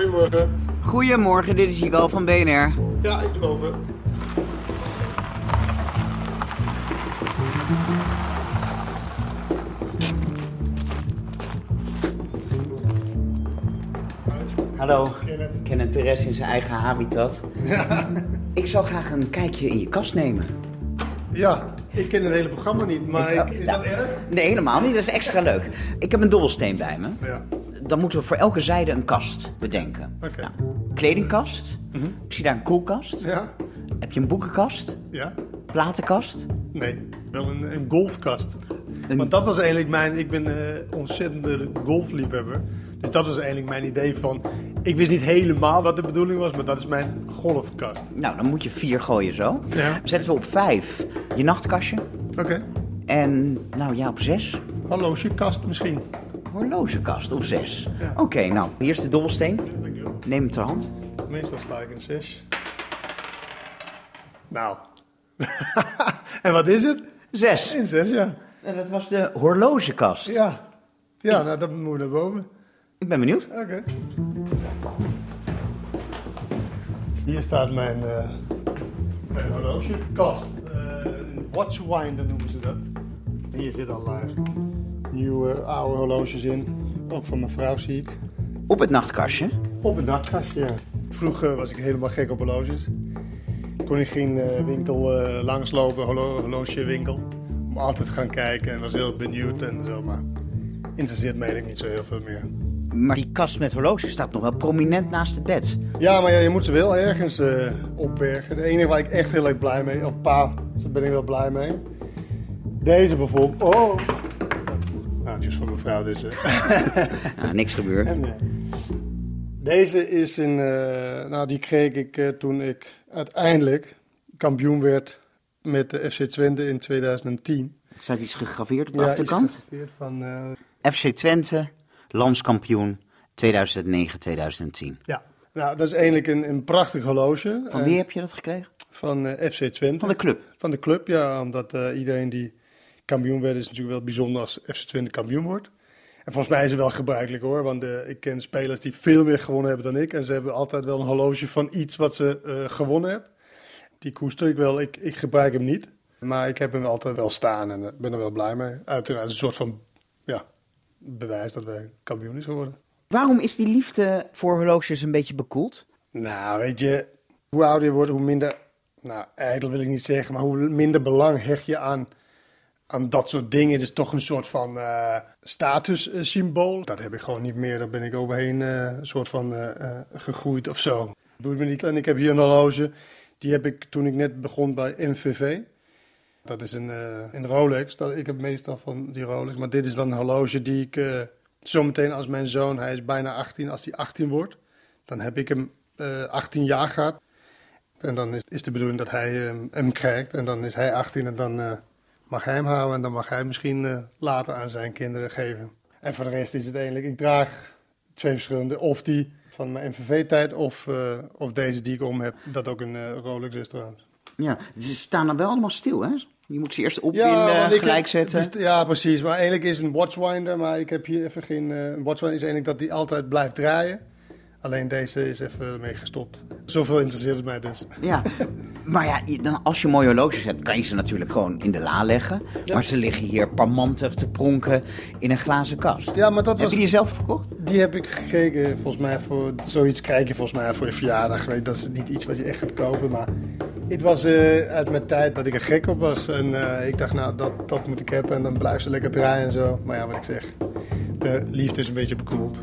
Goedemorgen. Goedemorgen, dit is Jigal van BNR. Ja, ik ben open. Hallo, Kenneth Perez in zijn eigen habitat. Ik zou graag een kijkje in je kast nemen. Ja, ik ken het hele programma niet, maar ik, is dat erg? Nee, helemaal niet. Dat is extra leuk. Ik heb een dobbelsteen bij me. Ja. Dan moeten we voor elke zijde een kast bedenken. Oké. Nou, kledingkast. Ik zie daar een koelkast. Ja? Heb je een boekenkast? Ja? Platenkast? Nee, wel een, een golfkast. Een- Want dat was eigenlijk mijn... Ik ben eh ontzettende golfliefhebber. Dus dat was eigenlijk mijn idee van... Ik wist niet helemaal wat de bedoeling was, maar dat is mijn golfkast. Nou, dan moet je vier gooien zo. Ja. Zetten we op vijf je nachtkastje. Oké. En nou ja, op zes Hallo, kast misschien. Horlogekast op zes. Ja. Oké, nou, hier is de dobbelsteen. Neem hem ter hand. Meestal sla ik een 6. Nou. en wat is het? Zes. Een 6, ja. En dat was de horlogekast. Ja. Ja, nou, dat moet naar boven. Ik ben benieuwd. Oké. Hier staat mijn, eh mijn horlogekast. Eh, watchwinder noemen ze dat. Hier zitten allerlei nieuwe, oude horloges in. Ook van mijn vrouw zie ik. Op het nachtkastje. Op een nachtkastje, ja. Vroeger was ik helemaal gek op horloges. Kon ik geen eh, winkel eh, langslopen, horlo horlogewinkel. Om altijd te gaan kijken en was heel benieuwd en zo. Maar interesseert mij eigenlijk niet zo heel veel meer. Maar die kast met horloges staat nog wel prominent naast het bed. Ja, maar ja, je moet ze wel ergens eh, opbergen. De enige waar ik echt heel erg blij mee, op pa, daar ben ik wel blij mee. Deze bijvoorbeeld. Oh! Nou, die is voor mijn vrouw dus. eh. Ah, niks gebeurd. En, eh, Deze is een, eh, nou die kreeg ik toen ik uiteindelijk kampioen werd met de FC Twente in 2010. Staat iets gegraveerd op de Ja, achterkant? gegraveerd van, FC Twente, landskampioen 2009-2010. ja, nou dat is eigenlijk een, een prachtig horloge. Van En wie heb je dat gekregen? Van eh, FC Twente. Van de club. Van de club, ja. Omdat iedereen die kampioen werd, is natuurlijk wel bijzonder als FC Twente kampioen wordt. En volgens mij is het wel gebruikelijk hoor. Want eh, ik ken spelers die veel meer gewonnen hebben dan ik. En ze hebben altijd wel een horloge van iets wat ze eh, gewonnen hebben. Die koester ik wel. Ik, ik gebruik hem niet. Maar ik heb hem altijd wel staan en eh, ben er wel blij mee. Uiteraard een soort van ja, bewijs dat wij kampioen is geworden. Waarom is die liefde voor horloges een beetje bekoeld? Nou, weet je, hoe ouder je wordt, hoe minder, nou, ijdel wil ik niet zeggen, maar hoe minder belang hecht je aan, aan dat soort dingen. Het is toch een soort van eh statussymbool. Dat heb ik gewoon niet meer, daar ben ik overheen eh, een soort van eh, gegroeid of zo. Me niet. En ik heb hier een horloge, die heb ik toen ik net begon bij MVV. Dat is een, een Rolex. Dat, ik heb meestal van die Rolex. Maar dit is dan een horloge die ik zometeen als mijn zoon, hij is bijna 18, als hij 18 wordt, dan heb ik hem eh 18 jaar gehad. En dan is, is de bedoeling dat hij hem krijgt. En dan is hij 18 en dan mag hij hem houden. En dan mag hij misschien eh, later aan zijn kinderen geven. En voor de rest is het eigenlijk, ik draag twee verschillende. Of die van mijn MVV-tijd of, eh, of deze die ik om heb. Dat ook een eh, Rolex is trouwens. Ja, ze staan dan wel allemaal stil, hè? Je moet ze eerst opwinden, want ik gelijk heb- zetten. ja, precies. Maar eigenlijk is een watchwinder, maar ik heb hier even geen... een watchwinder is eigenlijk dat die altijd blijft draaien. Alleen deze is even mee gestopt. Zoveel interesseert het mij dus. Ja, maar ja, dan, als je mooie horloges hebt, kan je ze natuurlijk gewoon in de la leggen. Maar ze liggen hier parmantig te pronken in een glazen kast. Ja, maar dat Heb was... je die zelf verkocht? Die heb ik gekregen, volgens mij, voor zoiets krijg je volgens mij voor je verjaardag. Weet, Dat is niet iets wat je echt gaat kopen, maar het was eh, uit mijn tijd dat ik er gek op was. En eh, ik dacht, nou, dat, dat moet ik hebben en dan blijft ze lekker draaien en zo. Maar ja, wat ik zeg, de liefde is een beetje bekoeld.